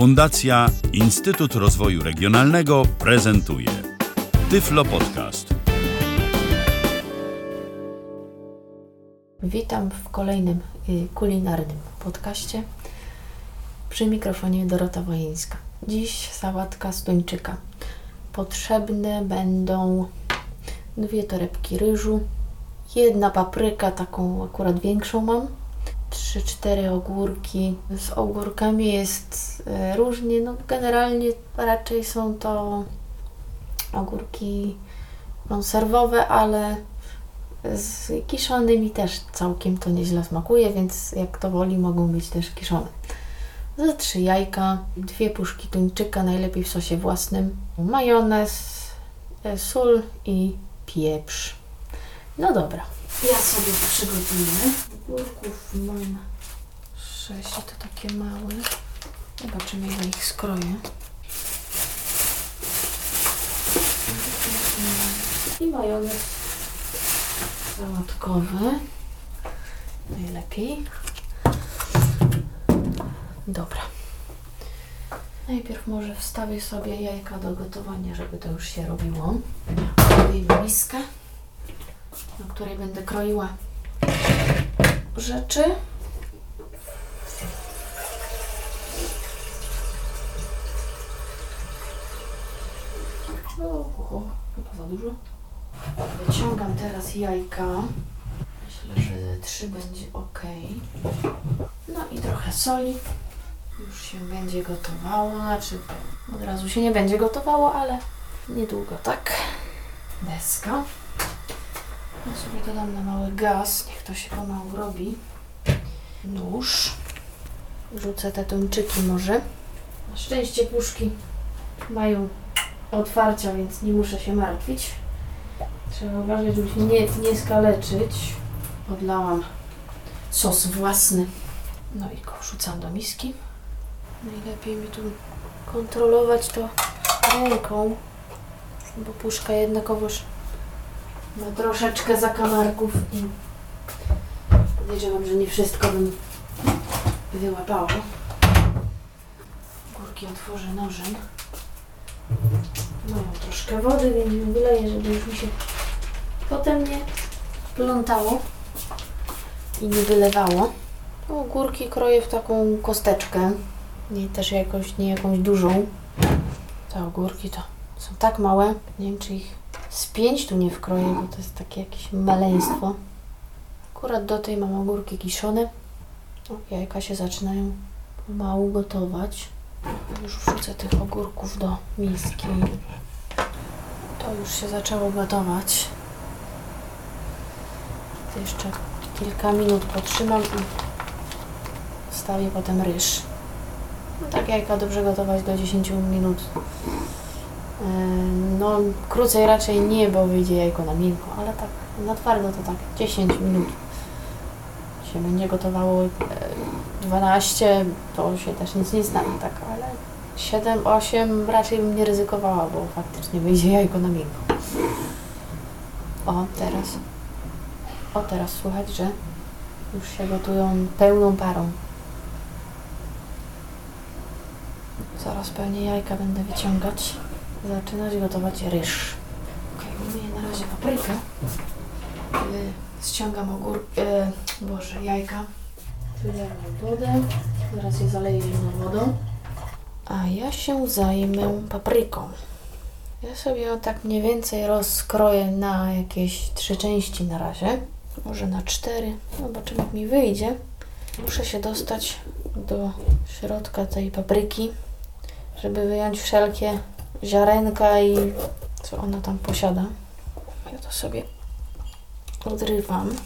Fundacja Instytut Rozwoju Regionalnego prezentuje Tyflo Podcast. Witam w kolejnym y, kulinarnym podcaście. Przy mikrofonie Dorota Wojeńska. Dziś sałatka z tuńczyka. Potrzebne będą dwie torebki ryżu, jedna papryka, taką akurat większą mam, 3-4 ogórki. Z ogórkami jest e, różnie, no generalnie raczej są to ogórki konserwowe, ale z kiszonymi też całkiem to nieźle smakuje, więc jak to woli mogą być też kiszone. Za trzy jajka, dwie puszki tuńczyka, najlepiej w sosie własnym, majonez, e, sól i pieprz. No dobra, ja sobie przygotuję. Ogórków mam sześć, to takie małe. Zobaczymy ile ich skroję. I majonez sałatkowy. Najlepiej. Dobra. Najpierw może wstawię sobie jajka do gotowania, żeby to już się robiło. Wyjmę miskę, na której będę kroiła rzeczy. O, chyba za dużo. Wyciągam teraz jajka. Myślę, że trzy będzie ok. No i trochę soli. Już się będzie gotowało. Znaczy, od razu się nie będzie gotowało, ale niedługo, tak? Deska. Ja sobie dodam na mały gaz. Niech to się pomału robi. Nóż. Rzucę te tuńczyki może. Na szczęście puszki mają otwarcia, więc nie muszę się martwić. Trzeba uważać, żeby się nie, nie skaleczyć. Odlałam sos własny. No i go wrzucam do miski. Najlepiej mi tu kontrolować to ręką, bo puszka jednakowoż ma troszeczkę zakamarków i podejrzewam, że nie wszystko bym wyłapała. Górki otworzę nożem. Mają troszkę wody, więc wyleję, żeby już mi się potem nie plątało i nie wylewało. No, górki kroję w taką kosteczkę. Nie też jakoś, nie jakąś dużą. Te ogórki to są tak małe. Nie wiem, czy ich z pięć tu nie wkroję, bo to jest takie jakieś maleństwo. Akurat do tej mam ogórki kiszone. O, jajka się zaczynają pomału gotować. Już wrzucę tych ogórków do miski. To już się zaczęło gotować. To jeszcze kilka minut potrzymam i wstawię potem ryż. No tak jajka dobrze gotować do 10 minut. No krócej raczej nie, bo wyjdzie jajko na miękko, ale tak na twardo to tak 10 minut się będzie gotowało. Yy, 12 to się też nic nie stanie, tak, ale 7, 8 raczej bym nie ryzykowała, bo faktycznie wyjdzie jajko na miękko. O, teraz. O, teraz słychać, że już się gotują pełną parą. Zaraz pewnie jajka będę wyciągać. Zaczynać gotować ryż. Ok, umyję na razie paprykę. Y, ściągam ogór... Y, boże, jajka. Wylewam wodę. Zaraz je zaleję zimną wodą. A ja się zajmę papryką. Ja sobie ją tak mniej więcej rozkroję na jakieś trzy części na razie. Może na cztery. Zobaczymy jak mi wyjdzie. Muszę się dostać do środka tej papryki, żeby wyjąć wszelkie ziarenka i co ona tam posiada. Ja to sobie odrywam.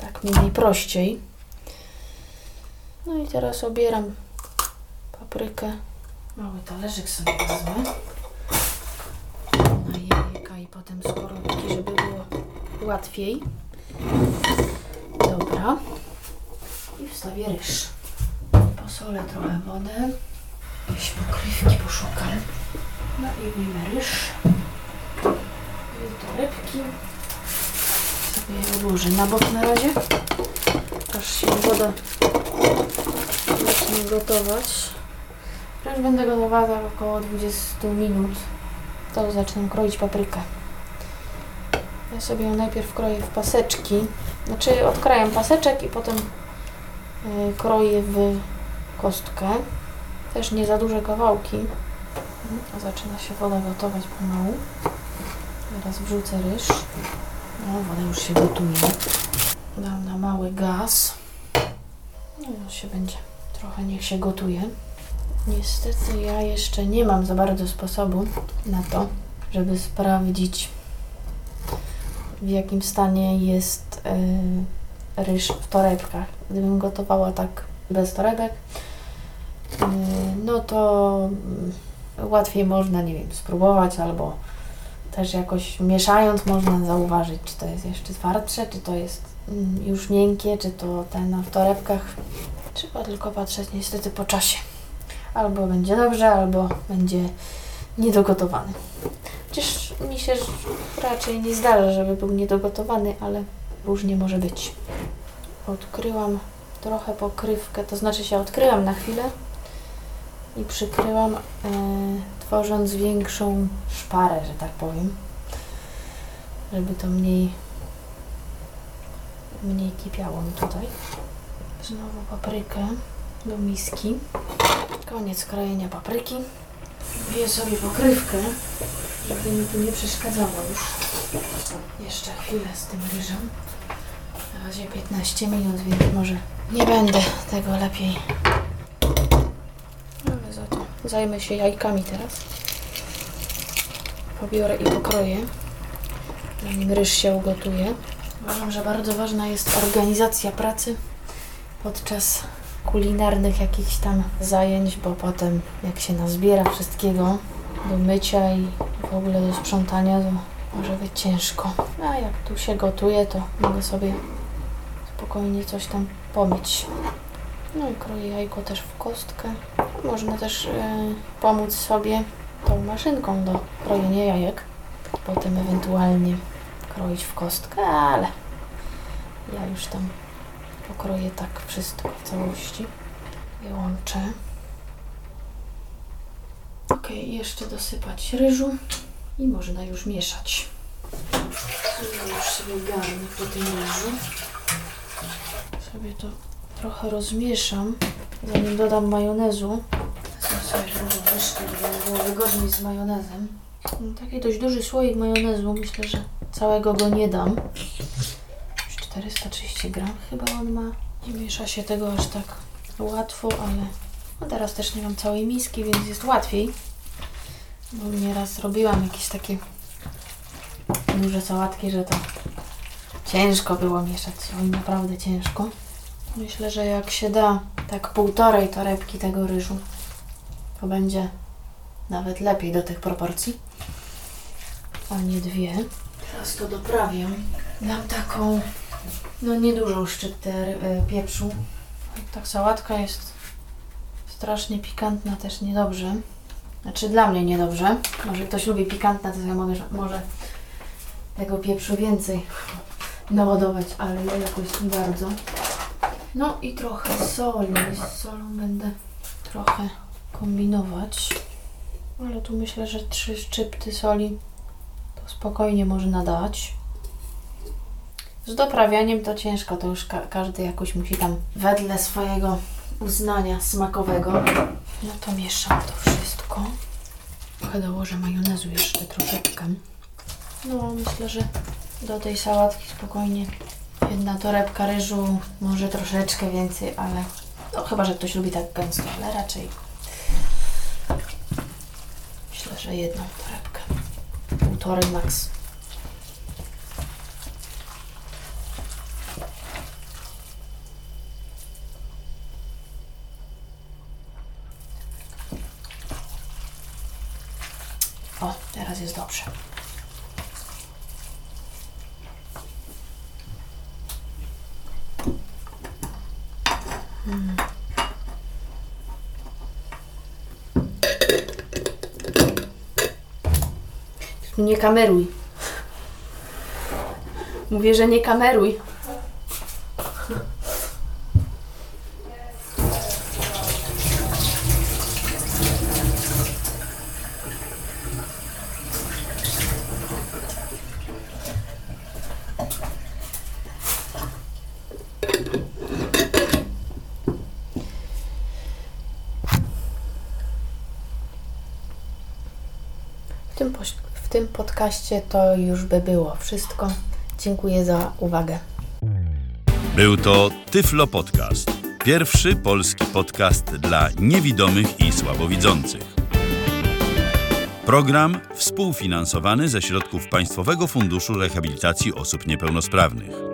Tak mi najprościej. No i teraz obieram paprykę. Mały talerzyk sobie wezmę. Na jajka i potem skorupki, żeby było łatwiej. Dobra. I wstawię ryż. Posolę trochę wodę. Jakieś pokrywki poszukam. No i wyjmę ryż. I torebki. Sobie je odłożę na bok na razie. Aż się woda zacznie gotować. Już będę gotowała za około 20 minut. To zacznę kroić paprykę. Ja sobie ją najpierw kroję w paseczki. Znaczy odkrajam paseczek i potem y, kroję w kostkę. Też nie za duże kawałki. A zaczyna się woda gotować pomału. Teraz wrzucę ryż. No, woda już się gotuje. Dam na mały gaz. No, już się będzie. Trochę niech się gotuje. Niestety ja jeszcze nie mam za bardzo sposobu na to, żeby sprawdzić w jakim stanie jest y, ryż w torebkach. Gdybym gotowała tak bez torebek, y, no to y, łatwiej można, nie wiem, spróbować albo też jakoś mieszając można zauważyć, czy to jest jeszcze twardsze, czy to jest mm, już miękkie, czy to ten w torebkach. Trzeba tylko patrzeć niestety po czasie. Albo będzie dobrze, albo będzie niedogotowany. Chociaż mi się raczej nie zdarza, żeby był niedogotowany, ale różnie może być. Odkryłam trochę pokrywkę, to znaczy się odkryłam na chwilę i przykryłam, e, tworząc większą szparę, że tak powiem, żeby to mniej mniej kipiało mi tutaj. Znowu paprykę do miski. Koniec krojenia papryki. Wbiję sobie pokrywkę, żeby mi tu nie przeszkadzało już. Jeszcze chwilę z tym ryżem. Na razie 15 minut, więc może nie będę tego lepiej. Zajmę się jajkami teraz. Pobiorę i pokroję, zanim ryż się ugotuje. Uważam, że bardzo ważna jest organizacja pracy podczas kulinarnych jakichś tam zajęć, bo potem jak się nazbiera wszystkiego do mycia i w ogóle do sprzątania, to może być ciężko. A jak tu się gotuje, to mogę sobie spokojnie coś tam pomyć. No i kroję jajko też w kostkę. Można też e, pomóc sobie tą maszynką do krojenia jajek. Potem ewentualnie kroić w kostkę, ale ja już tam pokroję tak wszystko w całości. Je łączę. Ok, jeszcze dosypać ryżu i można już mieszać. Ja już sobie garnę po tym ryżu. Sobie to trochę rozmieszam, zanim dodam majonezu. Żeby było wygodniej z majonezem. Mam Taki dość duży słoik majonezu, myślę, że całego go nie dam. 430 gram chyba on ma. Nie miesza się tego aż tak łatwo, ale no teraz też nie mam całej miski, więc jest łatwiej. Bo nieraz robiłam jakieś takie duże sałatki, że to ciężko było mieszać. Oj, naprawdę ciężko. Myślę, że jak się da tak półtorej torebki tego ryżu, to będzie nawet lepiej do tych proporcji, a nie dwie. Teraz to doprawiam. Dam taką, no niedużą szczyptę y, pieprzu. Tak sałatka jest strasznie pikantna, też niedobrze. Znaczy dla mnie niedobrze. Może ktoś lubi pikantne, to ja mogę, może tego pieprzu więcej naładować, ale ja jakoś bardzo. No i trochę soli. Z solą będę trochę kombinować. Ale tu myślę, że trzy szczypty soli to spokojnie można dać. Z doprawianiem to ciężko, to już ka każdy jakoś musi tam wedle swojego uznania smakowego. No to mieszam to wszystko. Trochę dołożę majonezu jeszcze troszeczkę. No myślę, że do tej sałatki spokojnie jedna torebka ryżu, może troszeczkę więcej, ale no chyba, że ktoś lubi tak gęsto, ale raczej myślę, że jedną torebkę. Półtorej max. O, teraz jest dobrze. Nie kameruj. Mówię, że nie kameruj. tym podcaście to już by było wszystko. Dziękuję za uwagę. Był to Tyflo Podcast. Pierwszy polski podcast dla niewidomych i słabowidzących. Program współfinansowany ze środków Państwowego Funduszu Rehabilitacji Osób Niepełnosprawnych.